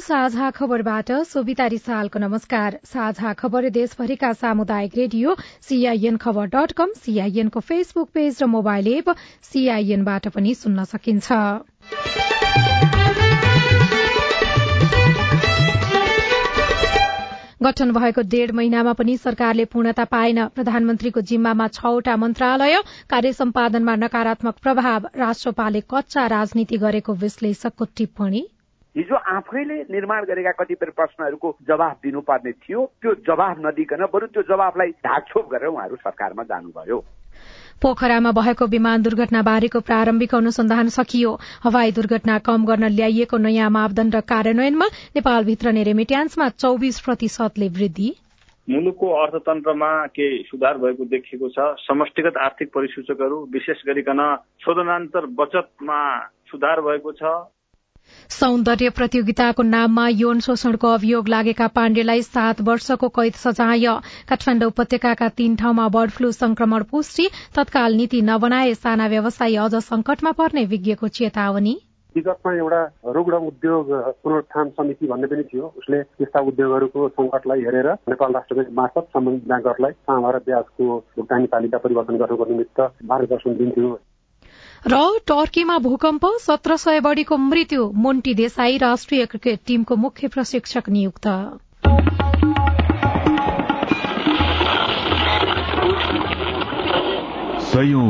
साझा खबरबाट सोभिता रिसालको नमस्कार। साझा खबर देशभरिका सामुदायिक रेडियो सीआईएन खबर डट कम सीआईएनको फेसबुक पेज र मोबाइल एप सीआईएनबाट पनि सुन्न सकिन्छ। गठन भएको डेढ़ महिनामा पनि सरकारले पूर्णता पाएन। प्रधानमन्त्रीको जिम्मामा छवटा मन्त्रालय कार्य सम्पादनमा नकारात्मक प्रभाव राष्ट्रपाले कच्चा राजनीति गरेको विश्लेषकको टिप्पणी। हिजो आफैले निर्माण गरेका कतिपय प्रश्नहरूको जवाब दिनुपर्ने थियो। त्यो जवाब नदिकन बरु त्यो जवाबलाई ढाकछोप गरेर उहाँहरू सरकारमा जानुभयो। पोखरामा भएको विमान दुर्घटना बारेको प्रारम्भिक अनुसन्धान सकियो। हवाई दुर्घटना कम गर्न ल्याइएको नयाँ मापदण्ड कार्यान्वयनमा नेपालभित्र नै रेमिट्यान्समा चौबिस प्रतिशतले वृद्धि। मुलुकको अर्थतन्त्रमा केही सुधार भएको देखिएको छ। समष्टिगत आर्थिक परिसूचकहरू विशेष गरिकन शोधनान्तर बचतमा सुधार भएको छ। सौन्दर्य प्रतियोगिताको नाममा यौन शोषणको अभियोग लागेका पाण्डेलाई सात वर्षको कैद सजाय। काठमाडौँ उपत्यकाका तीन ठाउँमा बर्ड फ्लू संक्रमण पुष्टि तत्काल नीति नबनाए साना व्यवसायी अझ संकटमा पर्ने विज्ञको चेतावनी। विगतमा एउटा रुग्ण उद्योग पुनरुत्थान समिति भन्ने पनि थियो। उसले त्यस्ता उद्योगहरूको संकटलाई हेरेर नेपाल राष्ट्र ब्याङ्क मार्फत सम्बन्धित ब्याङ्कहरूलाई सामा र ब्याजको भुक्तानी तालिका परिवर्तन गर्नको निमित्त मार्गदर्शन दिन्थ्यो। र टर्कीमा भूकम्प सत्र सय बढ़ीको मृत्यु मोन्टी देसाई राष्ट्रिय क्रिकेट टीमको मुख्य प्रशिक्षक नियुक्त।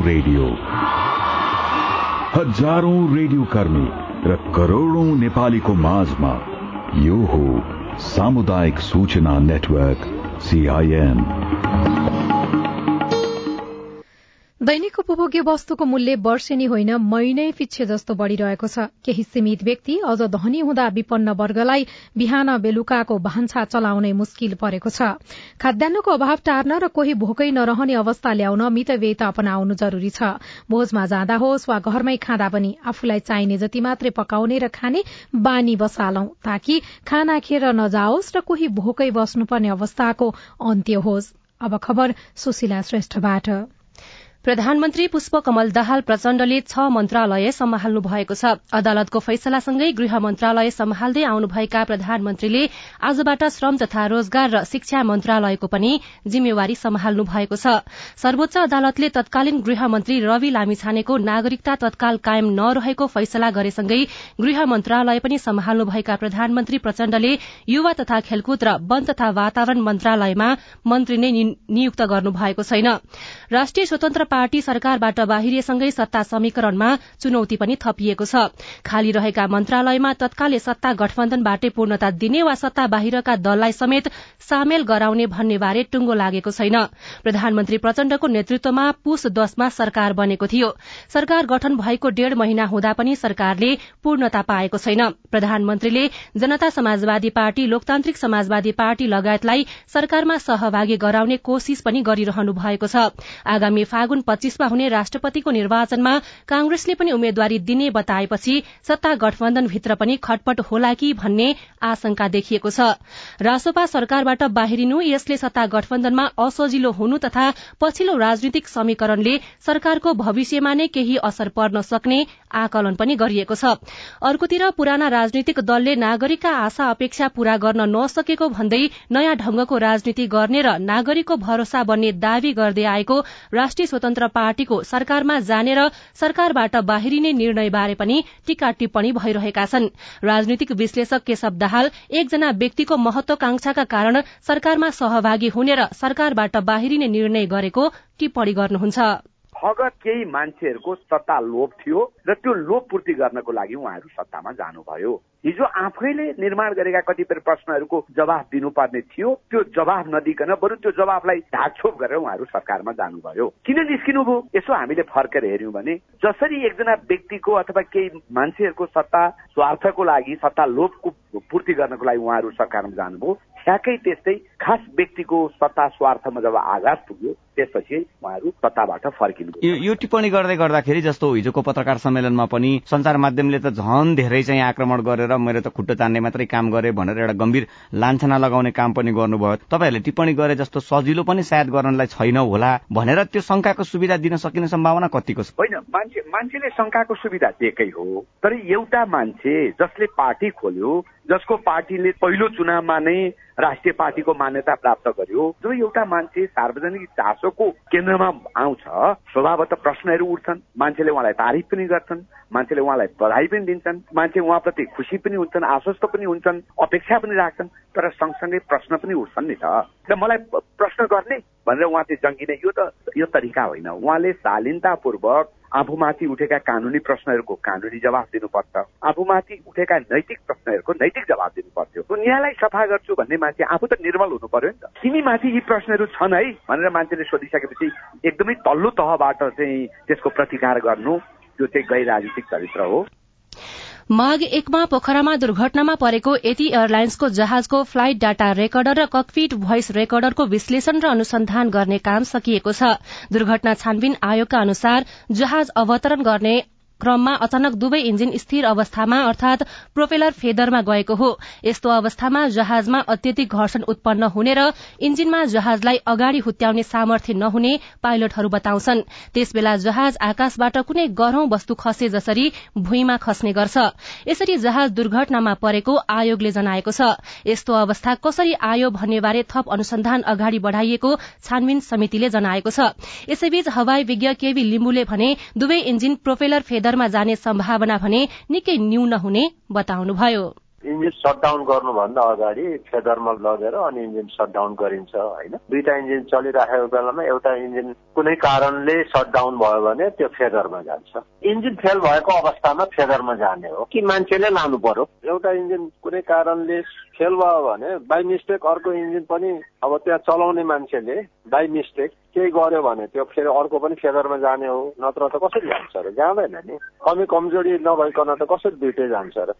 रेडियो। हजारौं रेडियो कर्मी र करोड़ौं नेपालीको माझमा यो हो सामुदायिक सूचना नेटवर्क सीआईएन दैनिक उपभोग्य वस्तुको मूल्य वर्षेनी होइन महिनै पिच्छे जस्तो बढ़िरहेको छ। केही सीमित व्यक्ति अझ धनी हुँदा विपन्न वर्गलाई बिहान बेलुकाको भान्सा चलाउनै मुस्किल परेको छ। खाद्यान्नको अभाव टार्न र कोही भोकै नरहने अवस्था ल्याउन मितव्ययता अपनाउनु जरूरी छ। भोजमा जाँदा होस् वा घरमै खाँदा पनि आफूलाई चाहिने जति मात्रै पकाउने र खाने बानी बसालौं ताकि खाना खेर नजाओस् र कोही भोकै बस्नुपर्ने अवस्थाको अन्त्य होस्। अब खबर सुशीला श्रेष्ठबाट। प्रधानमन्त्री पुष्पकमल दाहाल प्रचण्डले छ मन्त्रालय सम्हाल्नु भएको छ। अदालतको फैसलासँगै गृह मन्त्रालय सम्हाल्दै आउनुभएका प्रधानमन्त्रीले आजबाट श्रम तथा रोजगार र शिक्षा मन्त्रालयको पनि जिम्मेवारी सम्हाल्नु भएको छ। सर्वोच्च अदालतले तत्कालीन गृहमन्त्री रवि लामिछानेको नागरिकता तत्काल कायम नरहेको फैसला गरेसँगै गृह मन्त्रालय पनि सम्हाल्नुभएका प्रधानमन्त्री प्रचण्डले युवा तथा खेलकुद र वन तथा वातावरण मन्त्रालयमा मन्त्री नै नियुक्त गर्नुभएको छैन। राष्ट्रिय स्वतन्त्र पार्टी सरकारबाट बाहिरिएसँगै सत्ता समीकरणमा चुनौती पनि थपिएको छ। खाली रहेका मन्त्रालयमा तत्काले सत्ता गठबन्धनबाटै पूर्णता दिने वा सत्ता बाहिरका दललाई समेत सामेल गराउने भन्ने बारे टुंगो लागेको छैन। प्रधानमन्त्री प्रचण्डको नेतृत्वमा पुष दशमा सरकार बनेको थियो। सरकार गठन भएको डेढ़ महिना हुँदा पनि सरकारले पूर्णता पाएको छैन। प्रधानमन्त्रीले जनता समाजवादी पार्टी लोकतान्त्रिक समाजवादी पार्टी लगायतलाई सरकारमा सहभागी गराउने कोशिश पनि गरिरहनु भएको छ। आगामी फागुन पच्चीसमा हुने राष्ट्रपतिको निर्वाचनमा कांग्रेसले पनि उम्मेद्वारी दिने बताएपछि सत्ता गठबन्धनभित्र पनि खटपट होला कि भन्ने आशंका देखिएको छ। रासोपा सरकारबाट बाहिरिनु यसले सत्ता गठबन्धनमा असजिलो हुनु तथा पछिल्लो राजनीतिक समीकरणले सरकारको भविष्यमा नै केही असर पर्न सक्ने आकलन पनि गरिएको छ। अर्कोतिर पुराना राजनीतिक दलले नागरिकका आशा अपेक्षा पूरा गर्न नसकेको भन्दै नयाँ ढंगको राजनीति गर्ने र नागरिकको भरोसा बन्ने दावी गर्दै आएको राष्ट्रिय स्वतन्त्र पार्टीको सरकारमा जाने र सरकारबाट बाहिरिने निर्णयबारे पनि टीका टिप्पणी भइरहेका छन्। राजनीतिक विश्लेषक केशव दाहाल एकजना व्यक्तिको महत्वाकांक्षाका कारण सरकारमा सहभागी हुने र सरकारबाट बाहिरिने निर्णय गरेको टिप्पणी गर्नुहुन्छ। अगर केही मान्छेहरूको सत्ता लोभ थियो र त्यो लोभ पूर्ति गर्नको लागि उहाँहरू सत्तामा जानुभयो। हिजो आफैले निर्माण गरेका कतिपय प्रश्नहरूको जवाब दिनुपर्ने थियो। त्यो जवाब नदिकन बरु त्यो जवाबलाई ढाकछोप गरेर उहाँहरू सरकारमा जानुभयो। किन निस्किनु भयो? यसो हामीले फर्केर हेऱ्यौँ भने जसरी एकजना व्यक्तिको अथवा केही मान्छेहरूको सत्ता स्वार्थको लागि सत्ता लोभको पूर्ति गर्नको लागि उहाँहरू सरकारमा जानुभयो ठ्याक्कै त्यस्तै खास व्यक्तिको सत्ता स्वार्थमा जब आघात पुग्यो त्यसपछि उहाँहरू सत्ताबाट फर्किनु यो टिप्पणी गर्दै गर्दाखेरि जस्तो हिजोको पत्रकार सम्मेलनमा पनि संचार माध्यमले त झन धेरै चाहिँ आक्रमण गरेर मेरो त खुट्टो तान्ने मात्रै काम गरे भनेर एउटा गम्भीर लान्छना लगाउने काम पनि गर्नुभयो। तपाईँहरूले टिप्पणी गरे जस्तो सजिलो पनि सायद गर्नलाई छैन होला भनेर त्यो शङ्काको सुविधा दिन सकिने सम्भावना कतिको छ? होइन मान्छे मान्छेले शङ्काको सुविधा दिएकै हो तर एउटा मान्छे जसले पार्टी खोल्यो जसको पार्टीले पहिलो चुनावमा नै राष्ट्रिय पार्टीको मान्यता प्राप्त गर्यो जो एउटा मान्छे सार्वजनिक चासोको केन्द्रमा आउँछ स्वभावतः प्रश्नहरू उठ्छन् मान्छेले उहाँलाई तारिफ पनि गर्छन् मान्छेले उहाँलाई बधाई पनि दिन्छन् मान्छे उहाँप्रति खुसी पनि हुन्छन् आश्वस्त पनि हुन्छन् अपेक्षा पनि राख्छन् तर सँगसँगै प्रश्न पनि उठ्छन् नि त। र मलाई प्रश्न गर्ने भनेर उहाँ चाहिँ जङ्गिने यो त यो तरिका होइन। उहाँले शालीनतापूर्वक आफूमाथि उठेका कानुनी प्रश्नहरूको कानुनी जवाब दिनुपर्छ। आफूमाथि उठेका नैतिक प्रश्नहरूको नैतिक जवाब दिनु पर्थ्यो दुनियाँलाई सफा गर्छु भन्ने मान्छे आफू त निर्मल हुनु पर्यो नि त। तिमीमाथि यी प्रश्नहरू छन् है भनेर मान्छेले सोधिसकेपछि एकदमै तल्लो तहबाट चाहिँ त्यसको प्रतिकार गर्नु त्यो चाहिँ गैर राजनीतिक चरित्र हो। माघ एकमा पोखरामा दुर्घटनामा परेको यति एयरलाइन्सको जहाजको फ्लाइट डाटा रेकर्डर र ककपिट भोइस रेकर्डरको विश्लेषण र अनुसन्धान गर्ने काम सकिएको छ। दुर्घटना छानबिन आयोगका अनुसार जहाज अवतरण गर्ने क्रममा अचानक दुवै इन्जिन स्थिर अवस्थामा अर्थात प्रोपेलर फेदरमा गएको हो। यस्तो अवस्थामा जहाजमा अत्यधिक घर्षण उत्पन्न हुने र इन्जिनमा जहाजलाई अगाडि हुत्याउने सामर्थ्य नहुने पाइलटहरू बताउँछन्। त्यसबेला जहाज आकाशबाट कुनै गह्रौं वस्तु खसे जसरी भुइँमा खस्ने गर्छ। यसरी जहाज दुर्घटनामा परेको आयोगले जनाएको छ। यस्तो अवस्था कसरी आयो भन्नेबारे थप अनुसन्धान अगाडि बढ़ाइएको छानबिन समितिले जनाएको छ। यसैबीच हवाई विज्ञ केवी लिम्बुले भने दुवै इन्जिन प्रोपेलर फेदर दरमा जाने सम्भावना भने निकै न्यून हुने बताउनुभयो। इन्जिन सटडाउन गर्नुभन्दा अगाडि फेदरमा लगेर अनि इन्जिन सटडाउन गरिन्छ होइन? दुईटा इन्जिन चलिराखेको बेलामा एउटा इन्जिन कुनै कारणले सटडाउन भयो भने त्यो फेदरमा जान्छ। इन्जिन फेल भएको अवस्थामा फेदरमा जाने हो। कि मान्छेले लानु पर्यो? एउटा इन्जिन कुनै कारणले फेल भयो भने बाई मिस्टेक अर्को इन्जिन पनि अब त्यहाँ चलाउने मान्छेले बाई मिस्टेक केही गर्यो भने त्यो फेरि अर्को पनि फेदरमा जाने हो नत्र त कसरी जान्छ र? जाँदैन नि। कमी कमजोरी नभइकन त कसरी दुइटै जान्छ र?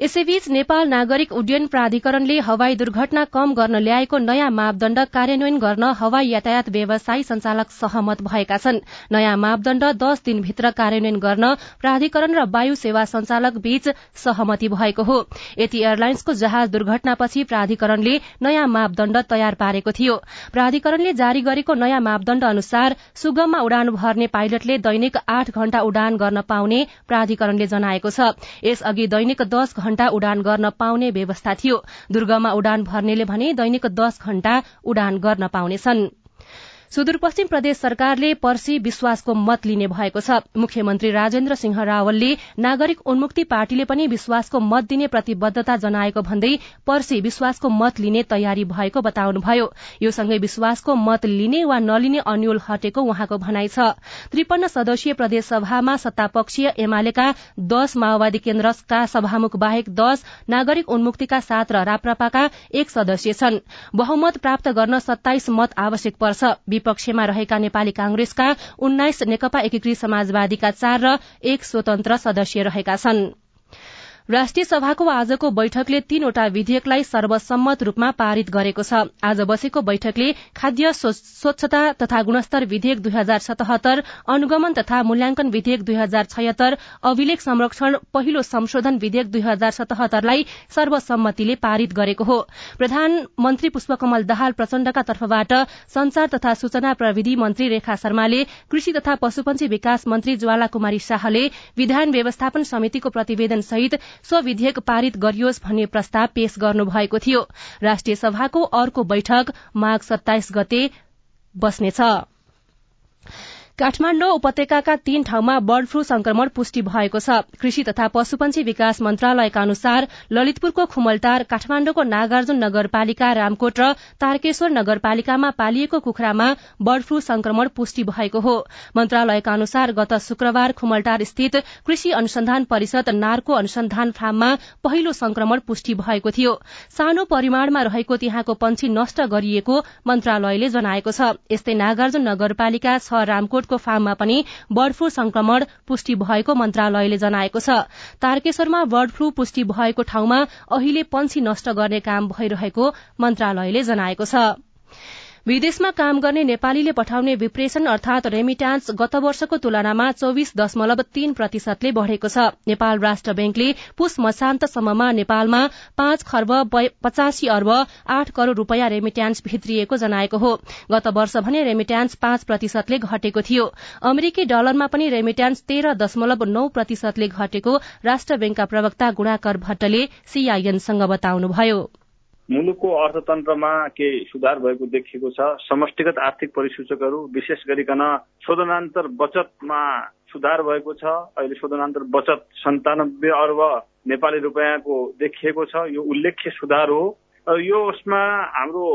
यसैबीच नेपाल नागरिक उड्डयन प्राधिकरणले हवाई दुर्घटना कम गर्न ल्याएको नयाँ मापदण्ड कार्यान्वयन गर्न हवाई यातायात व्यवसायी संचालक सहमत भएका छन्। नयाँ मापदण्ड दश दिनभित्र कार्यान्वयन गर्न प्राधिकरण र वायु सेवा संचालक बीच सहमति भएको हो। यति एयरलाइन्सको जहाज दुर्घटनापछि प्राधिकरणले नयाँ मापदण्ड तयार पारेको थियो। प्राधिकरणले जारी गरेको नयाँ मापदण्ड अनुसार सुगममा उडान भर्ने पाइलटले दैनिक आठ घण्टा उडान गर्न पाउने प्राधिकरणले जनाएको छ। यसअघि दैनिक दश घण्टा उडान गर्न पाउने व्यवस्था थियो। दुर्गमा उडान भर्नेले भने दैनिक दश घण्टा उडान गर्न पाउनेछन्। सुदूरपश्चिम प्रदेश सरकारले पर्सी विश्वासको मत लिने भएको छ। मुख्यमन्त्री राजेन्द्र सिंह रावलले नागरिक उन्मुक्ति पार्टीले पनि विश्वासको मत दिने प्रतिबद्धता जनाएको भन्दै पर्सी विश्वासको मत लिने तयारी भएको बताउनुभयो। यो सँगै विश्वासको मत लिने वा नलिने अन्यल हटेको उहाँको भनाइ छ। त्रिपन्न सदस्यीय प्रदेश सभामा सत्तापक्षीय एमालेका दश माओवादी केन्द्रका सभामुख बाहेक दश नागरिक उन्मुक्तिका सात र राप्रपाका एक सदस्य छन्। बहुमत प्राप्त गर्न सत्ताइस मत आवश्यक पर्छ। विपक्षमा रहेका नेपाली कांग्रेसका उन्नाइस नेकपा एकीकृत समाजवादीका चार र एक स्वतन्त्र सदस्य रहेका छनृ। राष्ट्रिय सभाको आजको बैठकले तीनवटा विधेयकलाई सर्वसम्मत रूपमा पारित गरेको छ। आज बसेको बैठकले खाद्य स्वच्छता तथा गुणस्तर विधेयक दुई हजार सतहत्तर अनुगमन तथा मूल्याङ्कन विधेयक दुई हजार छयत्तर अभिलेख संरक्षण पहिलो संशोधन विधेयक दुई हजार सतहत्तरलाई सर्वसम्मतिले पारित गरेको हो। प्रधानमन्त्री पुष्पकमल दाहाल प्रचण्डका तर्फबाट संचार तथा सूचना प्रविधि मन्त्री रेखा शर्माले कृषि तथा पशुपन्छी विकास मन्त्री ज्वाला कुमारी शाहले विधान व्यवस्थापन समितिको प्रतिवेदन सहित सो विधेयक पारित गरियोस् भन्ने प्रस्ताव पेश गर्नुभएको थियो। राष्ट्रिय सभाको अर्को बैठक माघ सत्ताइस गते बस्नेछ। काठमाण्डु उपत्यकाका तीन ठाउँमा बर्ड फ्लू संक्रमण पुष्टि भएको छ। कृषि तथा पशुपन्छी विकास मन्त्रालयका अनुसार ललितपुरको खुमलटार काठमाण्डुको नागार्जुन नगरपालिका रामकोट र तारकेश्वर नगरपालिकामा पालिएको कुखुरामा बर्ड फ्लू संक्रमण पुष्टि भएको हो। मन्त्रालयका अनुसार गत शुक्रबार खुमलटार स्थित कृषि अनुसन्धान परिषद नारको अनुसन्धान फार्ममा पहिलो संक्रमण पुष्टि भएको थियो। सानो परिमाणमा रहेको त्यहाँको पंक्षी नष्ट गरिएको मन्त्रालयले जनाएको छ। यस्तै नागार्जुन नगरपालिका छ रामकोट रोडको फार्ममा पनि बर्ड फ्लू संक्रमण पुष्टि भएको मन्त्रालयले जनाएको छ। तारकेश्वरमा बर्ड फ्लू पुष्टि भएको ठाउँमा अहिले पंक्षी नष्ट गर्ने काम भइरहेको मन्त्रालयले जनाएको छ। विदेशमा काम गर्ने नेपालीले पठाउने विप्रेशन अर्थात रेमिट्यान्स गत वर्षको तुलनामा चौविस दशमलव तीन प्रतिशतले बढ़ेको छ। नेपाल राष्ट्र ब्याङ्कले पुष मसान्तसम्ममा नेपालमा पाँच खर्ब पचासी अर्ब आठ करोड़ रूपियाँ रेमिट्यान्स भित्रिएको जनाएको हो। गत वर्ष भने रेमिट्यान्स पाँच प्रतिशतले घटेको थियो। अमेरिकी डलरमा पनि रेमिट्यान्स तेह्र दशमलव नौ प्रतिशतले घटेको राष्ट्र ब्याङ्कका प्रवक्ता गुणाकर भट्टले सीआईएनसँग बताउनुभयो। मुलुकको अर्थतन्त्रमा केही सुधार भएको देखिएको छ। समष्टिगत आर्थिक परिसूचकहरू विशेष गरिकन शोधनान्तर बचतमा सुधार भएको छ। अहिले शोधनान्तर बचत सन्तानब्बे अर्ब नेपाली रुपियाँको देखिएको छ। यो उल्लेख्य सुधार हो। यो उसमा हाम्रो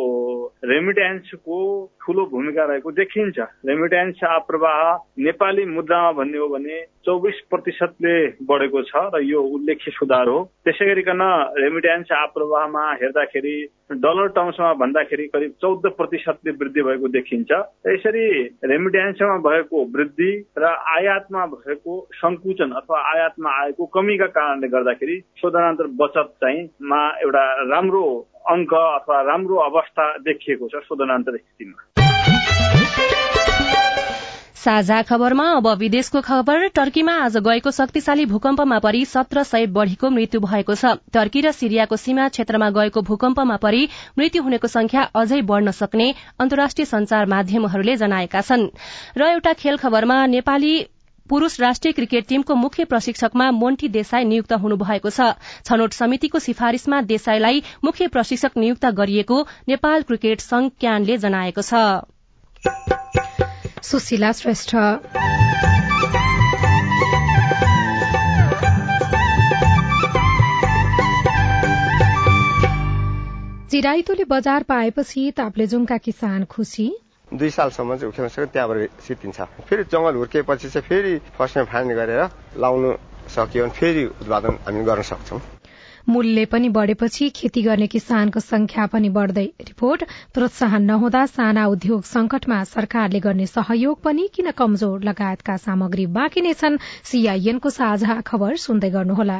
रेमिट्यान्सको ठुलो भूमिका रहेको देखिन्छ। रेमिट्यान्स प्रवाह नेपाली मुद्रामा भन्ने हो भने चौबिस प्रतिशतले बढेको छ र यो उल्लेख्य सुधार हो। त्यसै गरिकन रेमिट्यान्स प्रवाहमा हेर्दाखेरि डलर टर्म्समा भन्दाखेरि करिब चौध प्रतिशतले वृद्धि भएको देखिन्छ। यसरी रेमिट्यान्समा भएको वृद्धि र आयातमा भएको संकुचन अथवा आयातमा आएको कमीका कारणले गर्दाखेरि शोधनान्तर बचत चाहिँ मा एउटा राम्रो अङ्क अथवा राम्रो अवस्था देखिएको छ शोधनान्तर स्थितिमा। साझा खबरमा अब विदेशको खबर टर्कीमा आज गएको शक्तिशाली भूकम्पमा परि सत्र सय बढ़ीको मृत्यु भएको छ। टर्की र सिरियाको सीमा क्षेत्रमा गएको भूकम्पमा परि मृत्यु हुनेको संख्या अझै बढ़न सक्ने अन्तर्राष्ट्रिय संचार माध्यमहरूले जनाएका छन्। र एउटा खेल खबरमा नेपाली पुरूष राष्ट्रिय क्रिकेट टीमको मुख्य प्रशिक्षकमा मोन्टी देसाई नियुक्त हुनुभएको छ। छनौट समितिको सिफारिशमा देसाईलाई मुख्य प्रशिक्षक नियुक्त गरिएको नेपाल क्रिकेट संघ क्यानले जनाएको छ। सुशीला श्रेष्ठ। चिराइतोले बजार पाएपछि ताप्लेजुङका किसान खुसी। दुई सालसम्म चाहिँ उखेल्न सक्यो त्यहाँबाट सिद्धिन्छ फेरि जङ्गल हुर्किएपछि चाहिँ फेरि फर्स्टमा फाइन गरेर लाउनु सक्यो। भने फेरि उत्पादन हामी गर्न सक्छौँ। मूल्य पनि बढ़ेपछि खेती गर्ने किसानको संख्या पनि बढ़दै रिपोर्ट प्रोत्साहन नहुँदा साना उद्योग संकटमा सरकारले गर्ने सहयोग पनि किन कमजोर लगायतका सामग्री बाँकी नै छन्? सीआईएनको साझा खबर सुन्दै गर्नुहोला।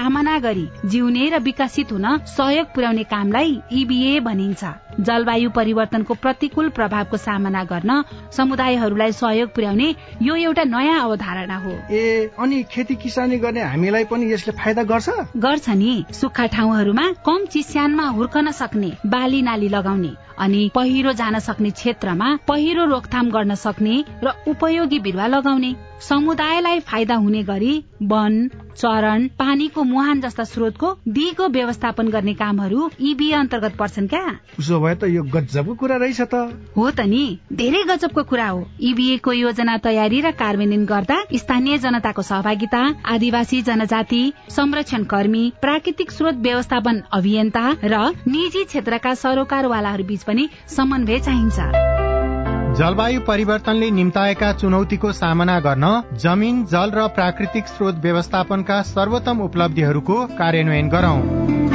सामना गरी जिउने र विकसित हुन सहयोग पुर्याउने कामलाई इबिए भनिन्छ। जलवायु परिवर्तनको प्रतिकूल प्रभावको सामना गर्न समुदायहरूलाई सहयोग पुर्याउने यो एउटा नयाँ अवधारणा हो। ए अनि खेती किसानी गर्ने हामीलाई पनि यसले फाइदा गर्छ? गर्छ नि। सुक्खा ठाउँहरूमा कम चिस्यानमा हुर्कन सक्ने बाली नाली लगाउने अनि पहिरो जान सक्ने क्षेत्रमा पहिरो रोकथाम गर्न सक्ने र उपयोगी बिरुवा लगाउने। समुदायलाई फाइदा हुने गरी वन चरण पानीको मुहान जस्ता स्रोतको दिगो व्यवस्थापन गर्ने कामहरू इबिए अन्तर्गत पर्छन् क्या? उसो भए त यो गजबको कुरा रहेछ त। हो त नि धेरै गजबको कुरा हो। इबिए को योजना तयारी र कार्यान्वयन गर्दा स्थानीय जनताको सहभागिता आदिवासी जनजाति संरक्षण कर्मी प्राकृतिक स्रोत व्यवस्थापन अभियन्ता र निजी क्षेत्रका सरोकारवालाहरू बीच पनि समन्वय चाहिन्छ। जलवायु परिवर्तनले निम्ताएका चुनौतीको सामना गर्न जमिन जल र प्राकृतिक स्रोत व्यवस्थापनका सर्वोत्तम उपलब्धिहरूको कार्यान्वयन गरौं।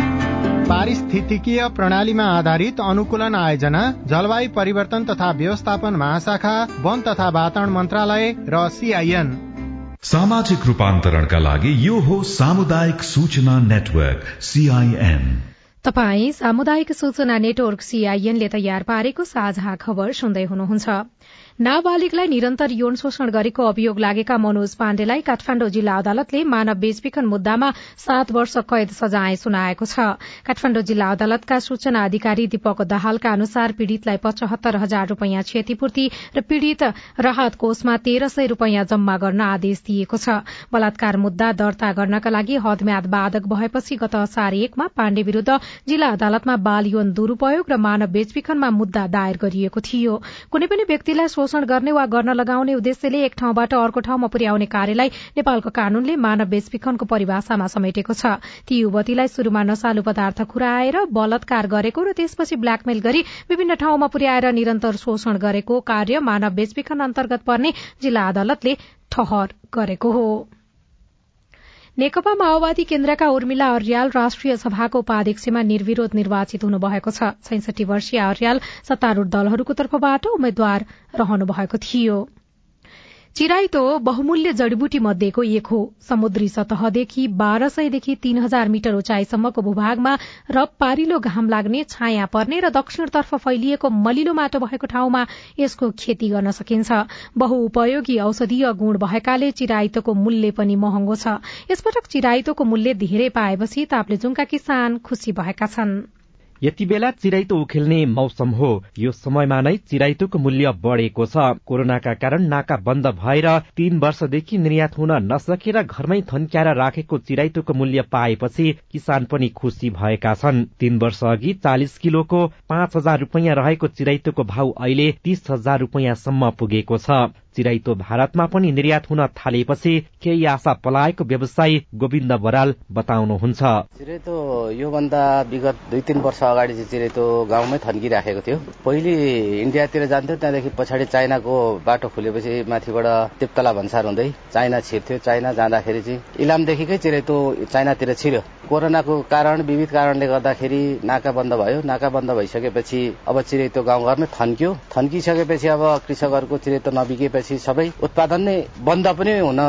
पारिस्थितिकीय प्रणालीमा आधारित अनुकूलन आयोजना जलवायु परिवर्तन तथा व्यवस्थापन महाशाखा वन तथा वातावरण मन्त्रालय र सीआईएन। सामाजिक रूपान्तरणका लागि यो हो सामुदायिक सूचना नेटवर्क सीआईएन। तपाई सामुदायिक सूचना नेटवर्क सीआईएनले तयार पारेको साझा खबर सुन्दै हुनुहुन्छ। नाबालिगलाई निरन्तर यौन शोषण गरेको अभियोग लागेका मनोज पाण्डेलाई काठमाण्डु जिल्ला अदालतले मानव बेचबिखन मुद्दामा सात वर्ष कैद सजाय सुनाएको छ। काठमाण्डु जिल्ला अदालतका सूचना अधिकारी दीपक दाहालका अनुसार पीड़ितलाई पचहत्तर हजार रूपियाँ क्षतिपूर्ति र पीड़ित राहत कोषमा तेह्र सय रूपियाँ जम्मा गर्न आदेश दिएको छ। बलात्कार मुद्दा दर्ता गर्नका लागि हदम्याद बाधक भएपछि गत असार एकमा पाण्डे विरूद्ध जिल्ला अदालतमा बाल यौन दुरूपयोग र मानव बेचबिखनमा मुद्दा दायर गरिएको थियो। कुनै पनि व्यक्तिलाई शोषण गर्ने वा गर्न लगाउने उद्देश्यले एक ठाउँबाट अर्को ठाउँमा पुर्याउने कार्यलाई नेपालको कानूनले मानव बेचबिखनको परिभाषामा समेटेको छ। ती युवतीलाई शुरूमा नशालु पदार्थ खुराएर बलात्कार गरेको र त्यसपछि ब्ल्याकमेल गरी विभिन्न ठाउँमा पुर्याएर निरन्तर शोषण गरेको कार्य मानव बेचबिखन अन्तर्गत पर्ने जिल्ला अदालतले ठहर गरेको हो। नेकपा माओवादी केन्द्रका उर्मिला अर्याल राष्ट्रिय सभाको उपाध्यक्षमा निर्विरोध निर्वाचित हुनुभएको छ। छैसठी वर्षीय अर्याल सत्तारूढ़ दलहरूको तर्फबाट उम्मेद्वार रहनु भएको थियो। चिराइतो बहुमूल्य जड़ीबुटी मध्येको एक हो। समुद्री सतहदेखि बाह्र सयदेखि तीन हजार मिटर उचाइसम्मको भूभागमा रप पारिलो घाम लाग्ने छाया पर्ने र दक्षिणतर्फ फैलिएको मलिलो माटो भएको ठाउँमा यसको खेती गर्न सकिन्छ। बहुउपयोगी औषधीय गुण भएकाले चिराइतोको मूल्य पनि महँगो छ। यसपटक चिराइतोको मूल्य धेरै पाएपछि ताप्लेजुङका किसान खुशी भएका छन्। यति बेला चिराइतो उखेल्ने मौसम हो। यो समयमा नै चिराइतोको मूल्य बढ़ेको छ। कोरोनाका कारण नाका बन्द भएर तीन वर्षदेखि निर्यात हुन नसकेर घरमै थन्क्याएर राखेको चिराइतोको मूल्य पाएपछि किसान पनि खुशी भएका छन्। तीन वर्ष अघि चालिस किलोको पाँच हजार रूपियाँ रहेको चिराइतोको भाव अहिले तीस हजार रूपियाँसम्म पुगेको छ। चिराइतो भारतमा पनि निर्यात हुन थालेपछि केही आशा पलाएको व्यवसायी गोविन्द बराल बताउनुहुन्छ। चिराइतो योभन्दा विगत दुई तिन वर्ष अगाडि चाहिँ चिराइतो गाउँमै थन्किराखेको थियो। पहिले इन्डियातिर जान्थ्यो त्यहाँदेखि पछाडि चाइनाको बाटो खुलेपछि माथिबाट तिप्तला भन्सार हुँदै चाइना छिर्थ्यो। चाइना जाँदाखेरि चाहिँ इलामदेखिकै चिराइतो चाइनातिर छिर्यो। कोरोनाको कारण विविध कारणले गर्दाखेरि नाका बन्द भयो। नाका बन्द भइसकेपछि अब चिराइतो गाउँघरमै थन्क्यो। थन्किसकेपछि अब कृषकहरूको चिराइतो नबिकेपछि सबै उत्पादन नै बन्द पनि हुन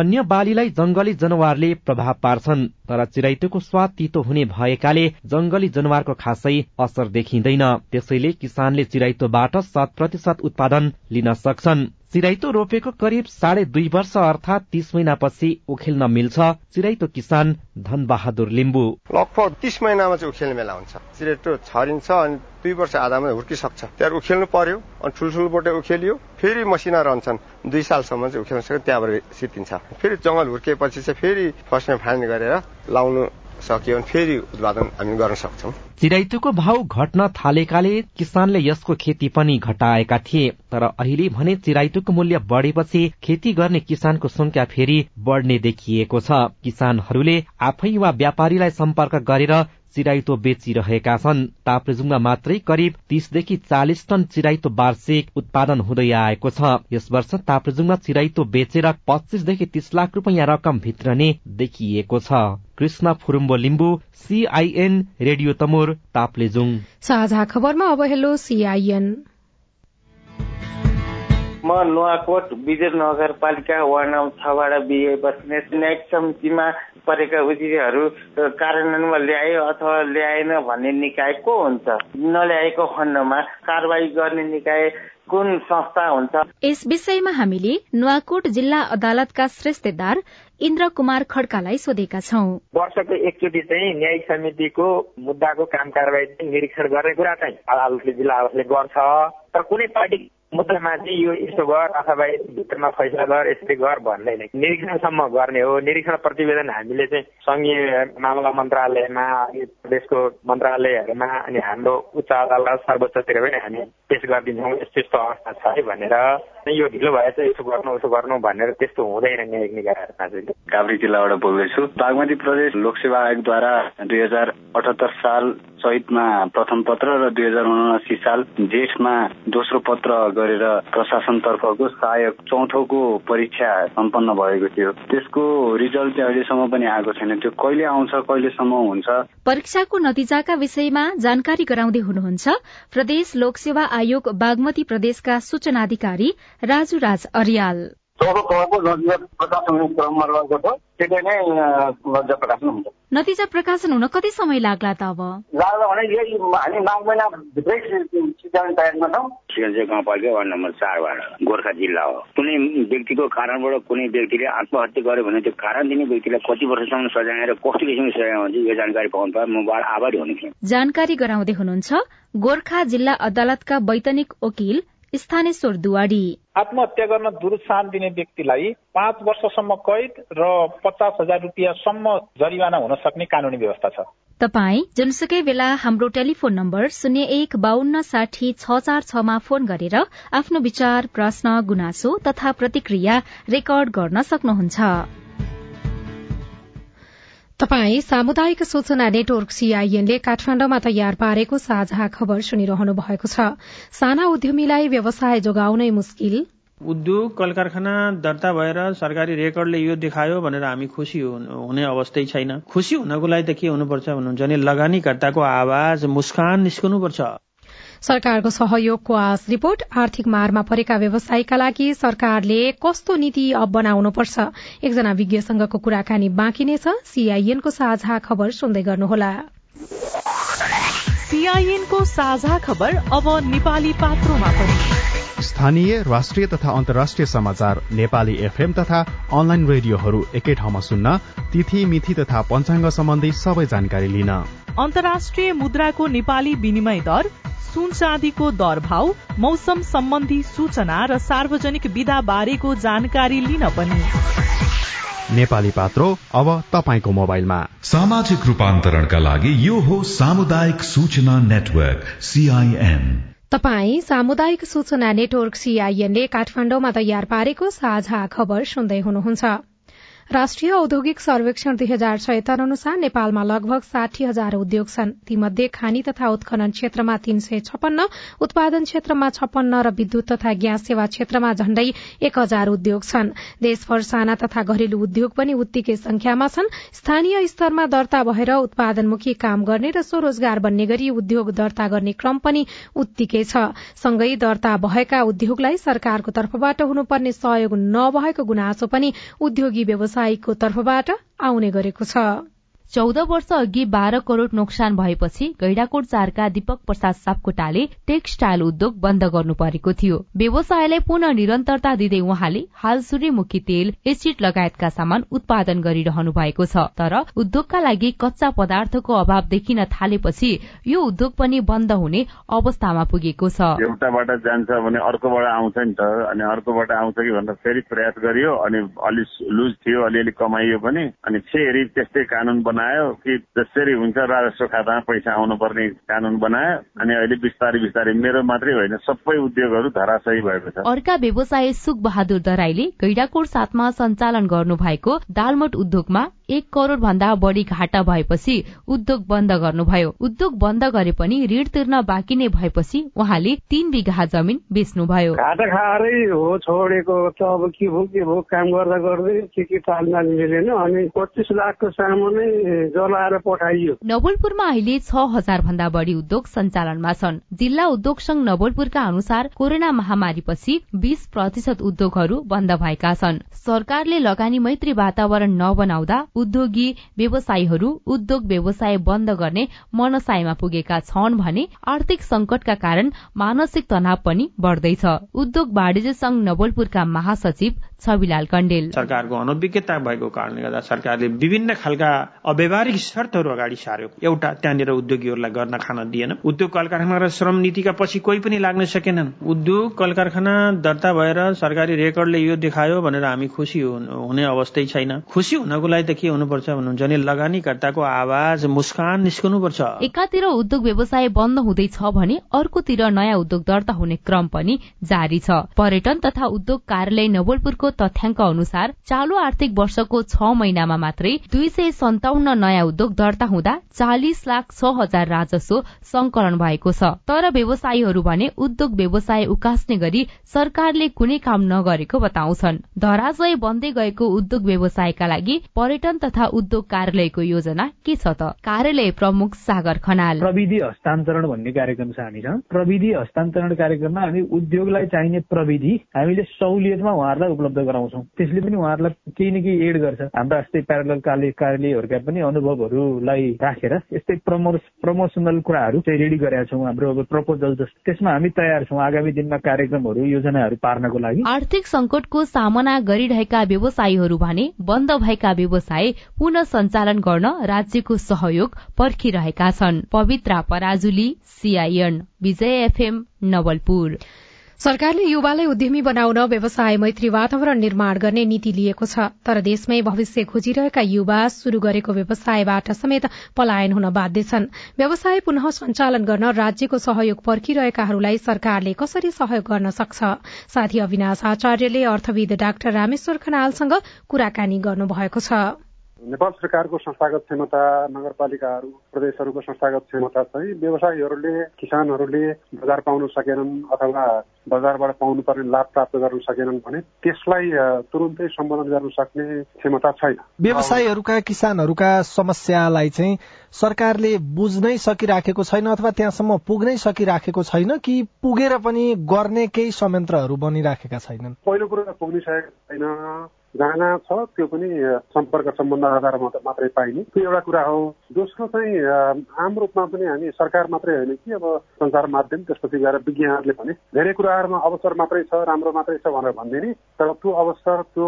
अन्य बालीलाई जंगली जनावरले प्रभाव पार्छन् तर चिराइतोको स्वाद तितो हुने भएकाले जंगली जनावरको खासै असर देखिँदैन। त्यसैले किसानले चिराइतोबाट शत प्रतिशत उत्पादन लिन सक्छन्। चिराइतो रोपेको करिब साढे दुई वर्ष अर्थात तीस महिनापछि उखेल्न मिल्छ चिराइतो किसान धन बहादुर लिम्बू। लगभग तीस महिनामा चाहिँ उखेल्ने बेला हुन्छ। चिराइतो छरिन्छ अनि दुई वर्ष आधामा हुर्किसक्छ। त्यहाँ उखेल्नु पर्यो अनि ठुल्ठुलो बोटे उखेलियो फेरि मसिना रहन्छन्। दुई सालसम्म चाहिँ उखेल्न सक्यो त्यहाँबाट सितिन्छ। फेरि जङ्गल हुर्किएपछि चाहिँ फेरि फर्स्टमा फाइन गरेर लाउनु सकियो फेरि उत्पादन हामी गर्न सक्छौँ। चिराइतोको भाव घट्न थालेकाले किसानले यसको खेती पनि घटाएका थिए तर अहिले भने चिराइतोको मूल्य बढेपछि खेती गर्ने किसानको संख्या फेरि बढ़ने देखिएको छ। किसानहरूले आफै वा व्यापारीलाई सम्पर्क गरेर चिराइतो बेचिरहेका छन्। ताप्लेजुङमा मात्रै करिब तीसदेखि चालिस टन चिराइतो वार्षिक उत्पादन हुँदै आएको छ। यस वर्ष ताप्लेजुङमा चिराइतो बेचेर पच्चिसदेखि तीस लाख रुपियाँ रकम भित्रने देखिएको छ। Krishna Phurumbo Limbu CIN radio Tamor Taplejung. साझा खबरमा अब हेलो सीआईएन। म नुवाकोट विद्युत नगरपालिका वार्ड नम्बर छबाट बिए बस्ने न्यायिक समितिमा परेका उजुरीहरू कार्यान्वयनमा ल्यायो अथवा ल्याएन भन्ने निकाय को हुन्छ? नल्याएको खण्डमा कारवाही गर्ने निकाय कुन संस्था हुन्छ? यस विषयमा हामीले नुवाकोट जिल्ला अदालतका श्रेष्ठदार इन्द्र कुमार खड्कालाई सोधेका छौं। वर्षको एकचोटि चाहिँ न्यायिक समितिको मुद्दाको काम कारवाही निरीक्षण गर्ने कुरा चाहिँ अदालतले जिल्ला अदालतले गर्छ। तर कुनै पार्टी मुद्दामा चाहिँ यो यस्तो गर अथवा भित्रमा फैसला गर यसरी गर भन्दैन। निरीक्षणसम्म गर्ने हो। निरीक्षण प्रतिवेदन हामीले चाहिँ संघीय मामला मन्त्रालयमा प्रदेशको मन्त्रालयहरूमा अनि हाम्रो उच्च अदालत सर्वोच्चतिर पनि हामी पेश गरिदिन्छौँ। यस्तो यस्तो अवस्था छ है भनेर। यो ढिलो भएछ यसो गर्नु उसो गर्नु भनेर त्यस्तो हुँदैन न्यायिक निकायहरूमा चाहिँ। काभ्री जिल्लाबाट बोल्दैछु। बागमती प्रदेश लोकसेवा आयोगद्वारा दुई हजार अठहत्तर साल चैतमा प्रथम पत्र र दुई हजार उनासी साल जेठमा दोस्रो पत्र गरेर प्रशासन तर्फको सहायक चौथोको परीक्षा सम्पन्न भएको थियो। त्यसको रिजल्ट चाहिँ अहिलेसम्म पनि आएको छैन। त्यो कहिले आउँछ कहिलेसम्म हुन्छ? परीक्षाको नतिजाका विषयमा जानकारी गराउँदै हुनुहुन्छ प्रदेश लोकसेवा आयोग बागमती प्रदेशका सूचना अधिकारी राजु राज अरियाल। चौधो तहको नतिजा प्रकाशन हुने क्रममा रहेको छ। त्यसले नै नतिजा प्रकाशन हुन्छ। नतिजा प्रकाशन हुन कति समय लाग्ला त अब? लाग्ला भने यही हामी माघ महिनाभित्रै सिद्धान्त तयारीमा छौँ। सिगन्जे गाउँपालिका वार्ड नम्बर चारबाट गोर्खा जिल्ला हो। कुनै व्यक्तिको कारणबाट कुनै व्यक्तिले आत्महत्या गर्यो भने त्यो कारण दिने व्यक्तिलाई कति वर्षसम्म सजाय र कस्तो किसिमको सजाय हुन्छ यो जानकारी पाउनु पाए म आभारी हुने थिएँ जानकारी गराउँदै हुनुहुन्छ गोर्खा जिल्ला अदालतका वैतनिक वकिल स्थानेश्वर दुवाडी आत्महत्या गर्न दुरुत्साहन दिने व्यक्तिलाई पाँच वर्षसम्म कैद र पचास हजार रुपियाँसम्म जरिवाना हुन सक्ने कानूनी व्यवस्था छ। तपाई जुनसुकै बेला हाम्रो टेलिफोन नम्बर शून्य एक बान्न साठी छ चार छमा फोन गरेर आफ्नो विचार प्रश्न गुनासो तथा प्रतिक्रिया रेकर्ड गर्न सक्नुहुन्छ। तपाई सामुदायिक सूचना नेटवर्क सीआईएनले काठमाण्डुमा तयार पारेको साझा खबर सुनिरहनु भएको छ। साना उद्यमीलाई व्यवसाय जोगाउनै मुस्किल। उद्योग कल कारखाना दर्ता भएर सरकारी रेकर्डले यो देखायो भनेर हामी खुसी हुने अवस्थै छैन। खुसी हुनको लागि त के हुनुपर्छ भन्नुहुन्छ भने लगानीकर्ताको आवाज मुस्कान निस्कनुपर्छ। सरकारको सहयोगको आश रिपोर्ट आर्थिक मारमा परेका व्यवसायीका लागि सरकारले कस्तो नीति अब बनाउनुपर्छ? एकजना विज्ञसँगको कुराकानी बाँकी नै छ। सीआईएनको साझा खबर सुन्दै गर्नुहोला। सीआईएनको साझा खबर अब नेपाली पात्रोमा पनि। स्थानीय राष्ट्रिय तथा अन्तर्राष्ट्रिय समाचार नेपाली एफएम तथा अनलाइन रेडियोहरू एकै ठाउँमा सुन्न तिथि मिथि तथा पञ्चाङ्ग सम्बन्धी सबै जानकारी लिन। अन्तर्राष्ट्रिय मुद्राको नेपाली विनिमय दर सुन चाँदीको दर भाव मौसम सम्बन्धी सूचना र सार्वजनिक विधा बारेको जानकारी लिन पनि। नेपाली पात्रो अब तपाईँको मोबाइलमा। सामाजिक रूपान्तरणका लागि यो हो सामुदायिक सूचना नेटवर्क सीआईएन तपाई सामुदायिक सूचना नेटवर्क सीआईएनले काठमाण्डुमा तयार पारेको साझा खबर सुन्दै हुनुहुन्छ। राष्ट्रिय औद्योगिक सर्वेक्षण दुई हजार छयत्तर अनुसार नेपालमा लगभग साठी हजार उद्योग छन्। तीमध्ये खानी तथा उत्खनन क्षेत्रमा तीन सय छपन्न उत्पादन क्षेत्रमा छपन्न र विद्युत तथा ग्यास सेवा क्षेत्रमा झण्डै एक हजार उद्योग छन्। देशभर साना तथा घरेलु उद्योग पनि उत्तिकै संख्यामा छन्। स्थानीय स्तरमा दर्ता भएर उत्पादनमुखी काम गर्ने र स्वरोजगार बन्ने गरी उद्योग दर्ता गर्ने क्रम पनि उत्तिकै छ। सँगै दर्ता भएका उद्योगलाई सरकारको तर्फबाट हुनुपर्ने सहयोग नभएको गुनासो पनि उद्योगी व्यवसाय व्यवसायीको तर्फबाट आउने गरेको छ। चौध वर्ष अघि बाह्र करोड़ नोक्सान भएपछि गैडाकोट चारका दीपक प्रसाद सापकोटाले टेक्सटाइल उद्योग बन्द गर्नु परेको थियो। व्यवसायलाई पुनः निरन्तरता दिँदै उहाँले हाल सूर्यमुखी तेल एसिड लगायतका सामान उत्पादन गरिरहनु भएको छ। तर उद्योगका लागि कच्चा पदार्थको अभाव देखिन थालेपछि यो उद्योग पनि बन्द हुने अवस्थामा पुगेको छ। एउटाबाट जान्छ भने अर्कोबाट आउँछ नि त। अनि अर्कोबाट आउँछ कि भनेर फेरि प्रयास गरियो अनि अलिक लुज थियो अलिअलि कमाइयो पनि। अनि फेरि त्यस्तै कानून बनायो कि जसरी हुन्छ राजस्व खातामा पैसा आउनुपर्ने कानून बनायो अनि अहिले बिस्तारै बिस्तारै मेरो मात्रै होइन सबै उद्योगहरू धराशयी भएको छ। अर्का व्यवसाय सुख बहादुर दराईले गैडाकोट साथमा सञ्चालन गर्नु भएको दालमोट उद्योगमा एक करोड़ भन्दा बढ़ी घाटा भएपछि उद्योग बन्द गर्नुभयो। उद्योग बन्द गरे पनि ऋण तिर्न बाँकी नै भएपछि उहाँले तीन बिघा जमिन बेच्नुभयो। घाटा खाएरै हो छोडेको त अब के भयो के भयो काम गर्दा गर्दै के के तालमेल मिलेन अनि पच्चिस लाखको सामु नै जलाएर पठाइयो। नवलपुरमा अहिले छ हजार भन्दा बढ़ी उद्योग सञ्चालनमा छन्। जिल्ला उद्योग संघ नवलपुरका अनुसार कोरोना महामारीपछि बीस प्रतिशत उद्योगहरू बन्द भएका छन्। सरकारले लगानी मैत्री वातावरण नबनाउँदा उद्योगी व्यवसायीहरू उद्योग व्यवसाय बन्द गर्ने मनसायमा पुगेका छन् भने आर्थिक संकटका कारण मानसिक तनाव पनि बढ़दैछ। उद्योग वाणिज्य संघ नवलपुरका महासचिव छविलाल कण्डेल। सरकारको अनभिज्ञता भएको कारणले गर्दा सरकारले विभिन्न खालका अव्यवहारिक शर्तहरू अगाडि सार्यो। एउटा त्यहाँनिर उद्योगीहरूलाई गर्न खान दिएन। उद्योग कल कारखाना र श्रम नीतिका पछि कोही पनि लाग्न सकेनन्। उद्योग कल कारखाना दर्ता भएर सरकारी रेकर्डले यो देखायो भनेर हामी खुसी हुने अवस्थै छैन। खुसी हुनको लागि त के हुनुपर्छ भन्नुहुन्छ भने लगानीकर्ताको आवाज मुस्कान निस्कनुपर्छ। एकातिर उद्योग व्यवसाय बन्द हुँदैछ भने अर्कोतिर नयाँ उद्योग दर्ता हुने क्रम पनि जारी छ। पर्यटन तथा उद्योग कार्यालय नवलपुरको तथ्याङ्क अनुसार चालू आर्थिक वर्षको छ महिनामा मात्रै दुई सय सन्ताउन्न नयाँ उद्योग दर्ता हुँदा चालिस लाख छ हजार राजस्व संकलन भएको छ। तर व्यवसायीहरू भने उद्योग व्यवसाय उकास्ने गरी सरकारले कुनै काम नगरेको बताउँछन्। धराशय बन्दै गएको उद्योग व्यवसायका लागि पर्यटन सञ्चालन तथा उद्योग कार्यालयको योजना के छ त? कार्यालय प्रमुख सागर खनाल। प्रविधि हस्तान्तरण भन्ने कार्यक्रम छ हामीसँग प्रविधि हस्तान्तरण कार्यक्रममा हामी उद्योगलाई चाहिने प्रविधि हामीले सहुलियतमा उहाँहरूलाई उपलब्ध गराउँछौँ। त्यसले पनि उहाँहरूलाई केही न केही एड गर्छ। हाम्रा यस्तै प्यारल कार्यालयहरूका पनि अनुभवहरूलाई राखेर यस्तै प्रमो प्रमोसनल कुराहरू चाहिँ रेडी गरेका छौँ। हाम्रो अब प्रपोजल जस्तो त्यसमा हामी तयार छौँ। आगामी दिनमा कार्यक्रमहरू योजनाहरू पार्नको लागि। आर्थिक संकटको सामना गरिरहेका व्यवसायीहरू भने बन्द भएका व्यवसाय पुनः सञ्चालन गर्न राज्यको सहयोग पर्खिरहेका छन्। Pavitra Parajuli CIN Vijay FM Nawalpur. सरकारले युवालाई उद्यमी बनाउन व्यवसाय मैत्री वातावरण निर्माण गर्ने नीति लिएको छ। तर देशमै भविष्य खोजिरहेका युवा शुरू गरेको व्यवसायबाट समेत पलायन हुन बाध्य छन्। व्यवसाय पुनः सञ्चालन गर्न राज्यको सहयोग पर्खिरहेकाहरूलाई सरकारले कसरी सहयोग गर्न सक्छ? साथी अविनाश आचार्यले अर्थविद डाक्टर रामेश्वर खनालसँग कुराकानी गर्नुभएको छ। नेपाल सरकारको संस्थागत क्षमता नगरपालिकाहरू प्रदेशहरूको संस्थागत क्षमता चाहिँ व्यवसायीहरूले किसानहरूले बजार पाउन सकेनन् अथवा बजारबाट पाउनुपर्ने लाभ प्राप्त गर्न सकेनन् भने त्यसलाई तुरुन्तै सम्बोधन गर्न सक्ने क्षमता छैन। व्यवसायीहरूका किसानहरूका समस्यालाई चाहिँ सरकारले बुझ्नै सकिराखेको छैन अथवा त्यहाँसम्म पुग्नै सकिराखेको छैन कि पुगेर पनि गर्ने केही संयन्त्रहरू बनिराखेका छैनन्? पहिलो कुरो त पुग्निसकेको छैन। जहाँ छ त्यो पनि सम्पर्क सम्बन्ध आधारमा मात्रै पाइने। त्यो एउटा कुरा हो। दोस्रो चाहिँ आम रूपमा पनि हामी सरकार मात्रै होइन कि अब सञ्चार माध्यम त्यसपछि गएर विज्ञहरूले भने। धेरै कुराहरूमा अवसर मात्रै छ राम्रो मात्रै छ भनेर भन्दैन तर त्यो अवसर त्यो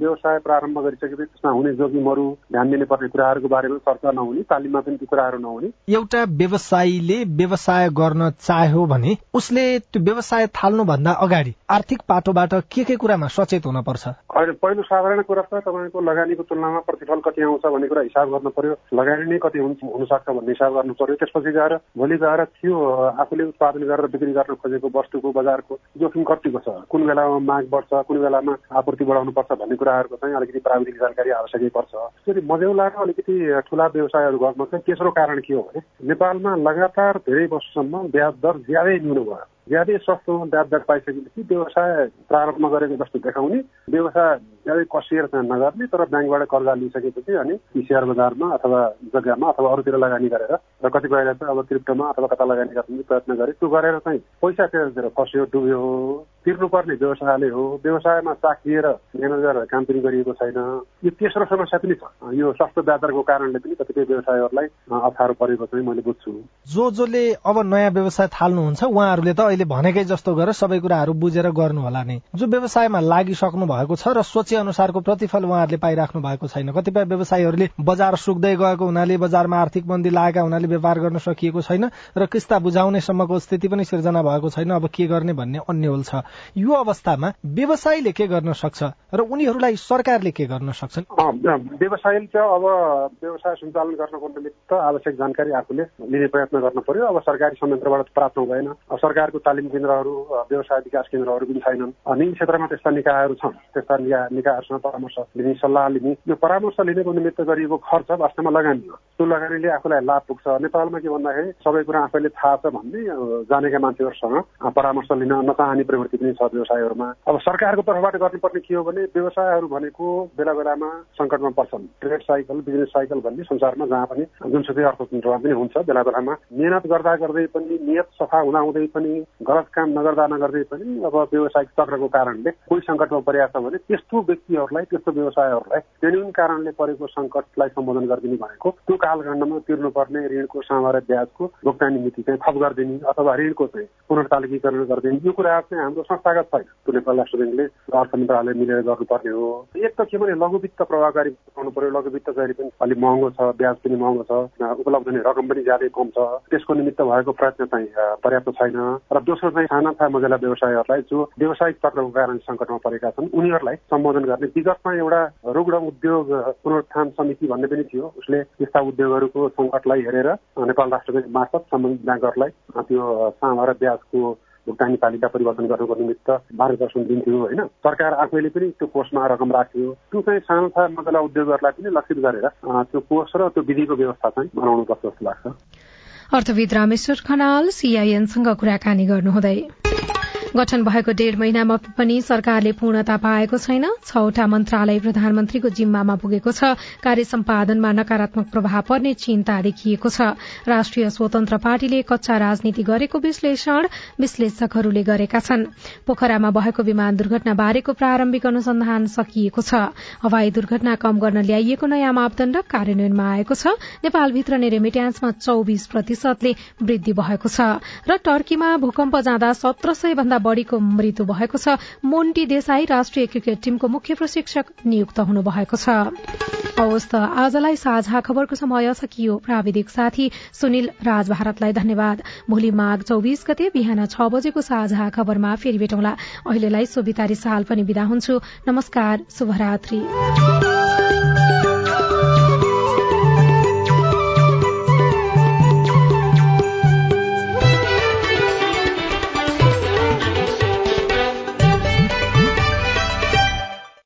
व्यवसाय प्रारम्भ गरिसकेपछि त्यसमा हुने जोखिमहरू ध्यान दिनुपर्ने कुराहरूको बारेमा चर्चा नहुने तालिममा पनि ती कुराहरू नहुने। एउटा व्यवसायीले व्यवसाय गर्न चाह्यो भने उसले त्यो व्यवसाय थाल्नुभन्दा अगाडि आर्थिक पाटोबाट के के कुरामा सचेत हुन पर्छ? पहिलो साधारण कुरा त तपाईँको लगानीको तुलनामा प्रतिफल कति आउँछ भन्ने कुरा हिसाब गर्नु पर्यो। लगानी नै कति हुनसक्छ भन्ने हिसाब गर्नु पर्यो। त्यसपछि गएर भोलि गएर त्यो आफूले उत्पादन गरेर बिक्री गर्न खोजेको वस्तुको बजारको जोखिम कतिको छ? कुन बेलामा माग बढ्छ कुन बेलामा आपूर्ति बढाउनु पर्छ भन्ने कुराहरूको चाहिँ अलिकति प्राविधिक जानकारी आवश्यकै पर्छ। त्यसरी मजेौलाएर अलिकति ठुला व्यवसायहरू गर्न चाहिँ तेस्रो कारण के हो भने नेपालमा लगातार धेरै वर्षसम्म ब्याज दर ज्यादै न्यून भयो। ज्यादै सस्तो ब्याज दर पाइसकेपछि व्यवसाय प्रारम्भ गरेको जस्तो देखाउने। व्यवसाय ज्यादै कसिएर चाहिँ नगर्ने तर ब्याङ्कबाट कर्जा लिइसकेपछि अनि सेयर बजारमा अथवा जग्गामा अथवा अरूतिर लगानी गरेर र कतिपयले चाहिँ अब क्रिप्टोमा अथवा कता लगानी गर्ने प्रयत्न गरे त्यो गरेर चाहिँ पैसा त्यतातिर फस्यो डुब्यो हो तिर्नुपर्ने व्यवसायले हो। व्यवसायमा साकिएर काम पनि गरिएको छैन। यो तेस्रो समस्या पनि छ। यो सस्तो व्यापारको कारणले पनि कतिपय व्यवसायहरूलाई अप्ठ्यारो परेको चाहिँ मैले बुझ्छु। जो जसले अब नयाँ व्यवसाय थाल्नुहुन्छ उहाँहरूले त अहिले भनेकै जस्तो गरेर सबै कुराहरू बुझेर गर्नु होला नै। जो व्यवसायमा लागिसक्नु भएको छ र सोचे अनुसारको प्रतिफल उहाँहरूले पाइराख्नु भएको छैन। कतिपय व्यवसायीहरूले बजार सुक्दै गएको हुनाले बजारमा आर्थिक मन्दी लागेका हुनाले व्यापार गर्न सकिएको छैन र किस्ता बुझाउने सम्मको स्थिति पनि सिर्जना भएको छैन। अब के गर्ने भन्ने अन्यल छ। यो अवस्थामा व्यवसायीले के गर्न सक्छ र उनीहरूलाई सरकारले के गर्न सक्छन्? व्यवसायले चाहिँ अब व्यवसाय सञ्चालन गर्नको निमित्त आवश्यक जानकारी आफूले लिने प्रयत्न गर्नु पर्यो। अब सरकारी संयन्त्रबाट प्राप्त हुँदैन। सरकारको तालिम केन्द्रहरू व्यवसाय विकास केन्द्रहरू पनि छैनन्। निजी क्षेत्रमा त्यस्ता निकायहरू छन्। त्यस्ता निकायहरूसँग परामर्श लिने सल्लाह लिने। यो परामर्श लिनेको निमित्त गरिएको खर्च वास्तवमा लगानी हो। त्यो लगानीले आफूलाई लाभ पुग्छ। नेपालमा के भन्दाखेरि सबै कुरा आफैले थाहा छ भन्ने जानेका मान्छेहरूसँग परामर्श लिन नचाहने प्रवृत्ति पनि छ व्यवसायहरूमा। अब सरकारको तर्फबाट गर्नुपर्ने के हो भने व्यवसायहरू भनेको बेला बेलामा सङ्कटमा पर्छन्। ट्रेड साइकल बिजनेस साइकल भन्ने संसारमा जहाँ पनि जुनसुकै अर्थतन्त्रमा पनि हुन्छ बेला बेलामा। मेहनत गर्दा गर्दै पनि नियत सफा हुँदाहुँदै पनि गलत काम नगर्दा नगर्दै पनि अब व्यावसायिक चक्रको कारणले कोही सङ्कटमा परेको छ भने त्यस्तो व्यक्तिहरूलाई त्यस्तो व्यवसायहरूलाई जेन्युन कारणले परेको सङ्कटलाई सम्बोधन गरिदिने भनेको त्यो कालखण्डमा तिर्नुपर्ने ऋणको सामान्य ब्याजको भुक्तानी मिति चाहिँ थप गरिदिने अथवा ऋणको चाहिँ पुनर्तालिकीकरण गरिदिने यो कुराहरू चाहिँ हाम्रो संस्थागत छैन। त्यो नेपाल राष्ट्र ब्याङ्कले अर्थ मन्त्रालय मिलेर गर्नुपर्ने हो। एक त के भने लघु वित्त प्रभावकारी बनाउनु पर्यो। लघु वित्त जहिले पनि अलिक महँगो छ ब्याज पनि महँगो छ उपलब्ध हुने रकम पनि ज्यादै कम छ। त्यसको निमित्त भएको प्रयत्न चाहिँ पर्याप्त छैन। र दोस्रो चाहिँ साना तथा मजेला व्यवसायहरूलाई जो व्यावसायिक चक्रको कारण सङ्कटमा परेका छन् उनीहरूलाई सम्बोधन गर्ने विगतमा एउटा रुग्ण उद्योग पुनरुत्थान समिति भन्ने पनि थियो। उसले यस्ता उद्योगहरूको सङ्कटलाई हेरेर नेपाल राष्ट्र ब्याङ्क मार्फत सम्बन्धित ब्याङ्कहरूलाई त्यो सामा र ब्याजको भुक्तानी तालिका परिवर्तन गर्नुको निमित्त मार्गदर्शन दिन्थ्यो होइन। सरकार आफैले पनि त्यो कोषमा रकम राख्थ्यो त्यो चाहिँ सानो सानो मजाला उद्योगहरूलाई पनि लक्षित गरेर त्यो कोष र त्यो विधिको व्यवस्था चाहिँ बनाउनुपर्छ जस्तो लाग्छ। अर्थविद रामेश्वर खनाल सीआईएनसँग कुराकानी गर्नुहुँदै। गठन भएको डेढ महिनामा पनि सरकारले पूर्णता पाएको छैन। छवटा मन्त्रालय प्रधानमन्त्रीको जिम्मामा पुगेको छ। कार्य सम्पादनमा नकारात्मक प्रभाव पर्ने चिन्ता देखिएको छ। राष्ट्रिय स्वतन्त्र पार्टीले कच्चा राजनीति गरेको विश्लेषण विश्लेषकहरूले गरेका छन्। पोखरामा भएको विमान दुर्घटना बारेको प्रारम्भिक अनुसन्धान सकिएको छ। हवाई दुर्घटना कम गर्न ल्याइएको नयाँ मापदण्ड कार्यान्वयनमा आएको छ। नेपालभित्र नै रेमिट्यान्समा चौविस प्रतिशतले वृद्धि भएको छ। र टर्कीमा भूकम्प जाँदा सत्र सय भन्दा बढ़ीको मृत्यु भएको छ। मोन्टी देसाई राष्ट्रिय क्रिकेट टीमको मुख्य प्रशिक्षक नियुक्त हुनुभएको छ। हवस् त आजलाई साझा खबरको समय सकियो। प्राविधिक साथी सुनिल राज भारतलाई धन्यवाद। भोलि माघ चौबिस गते बिहान छ बजेको साझा खबरमा फेरि भेटौँला। अहिलेलाई सोभितारी साल पनि विदा हुन्छु। नमस्कार शुभरात्री।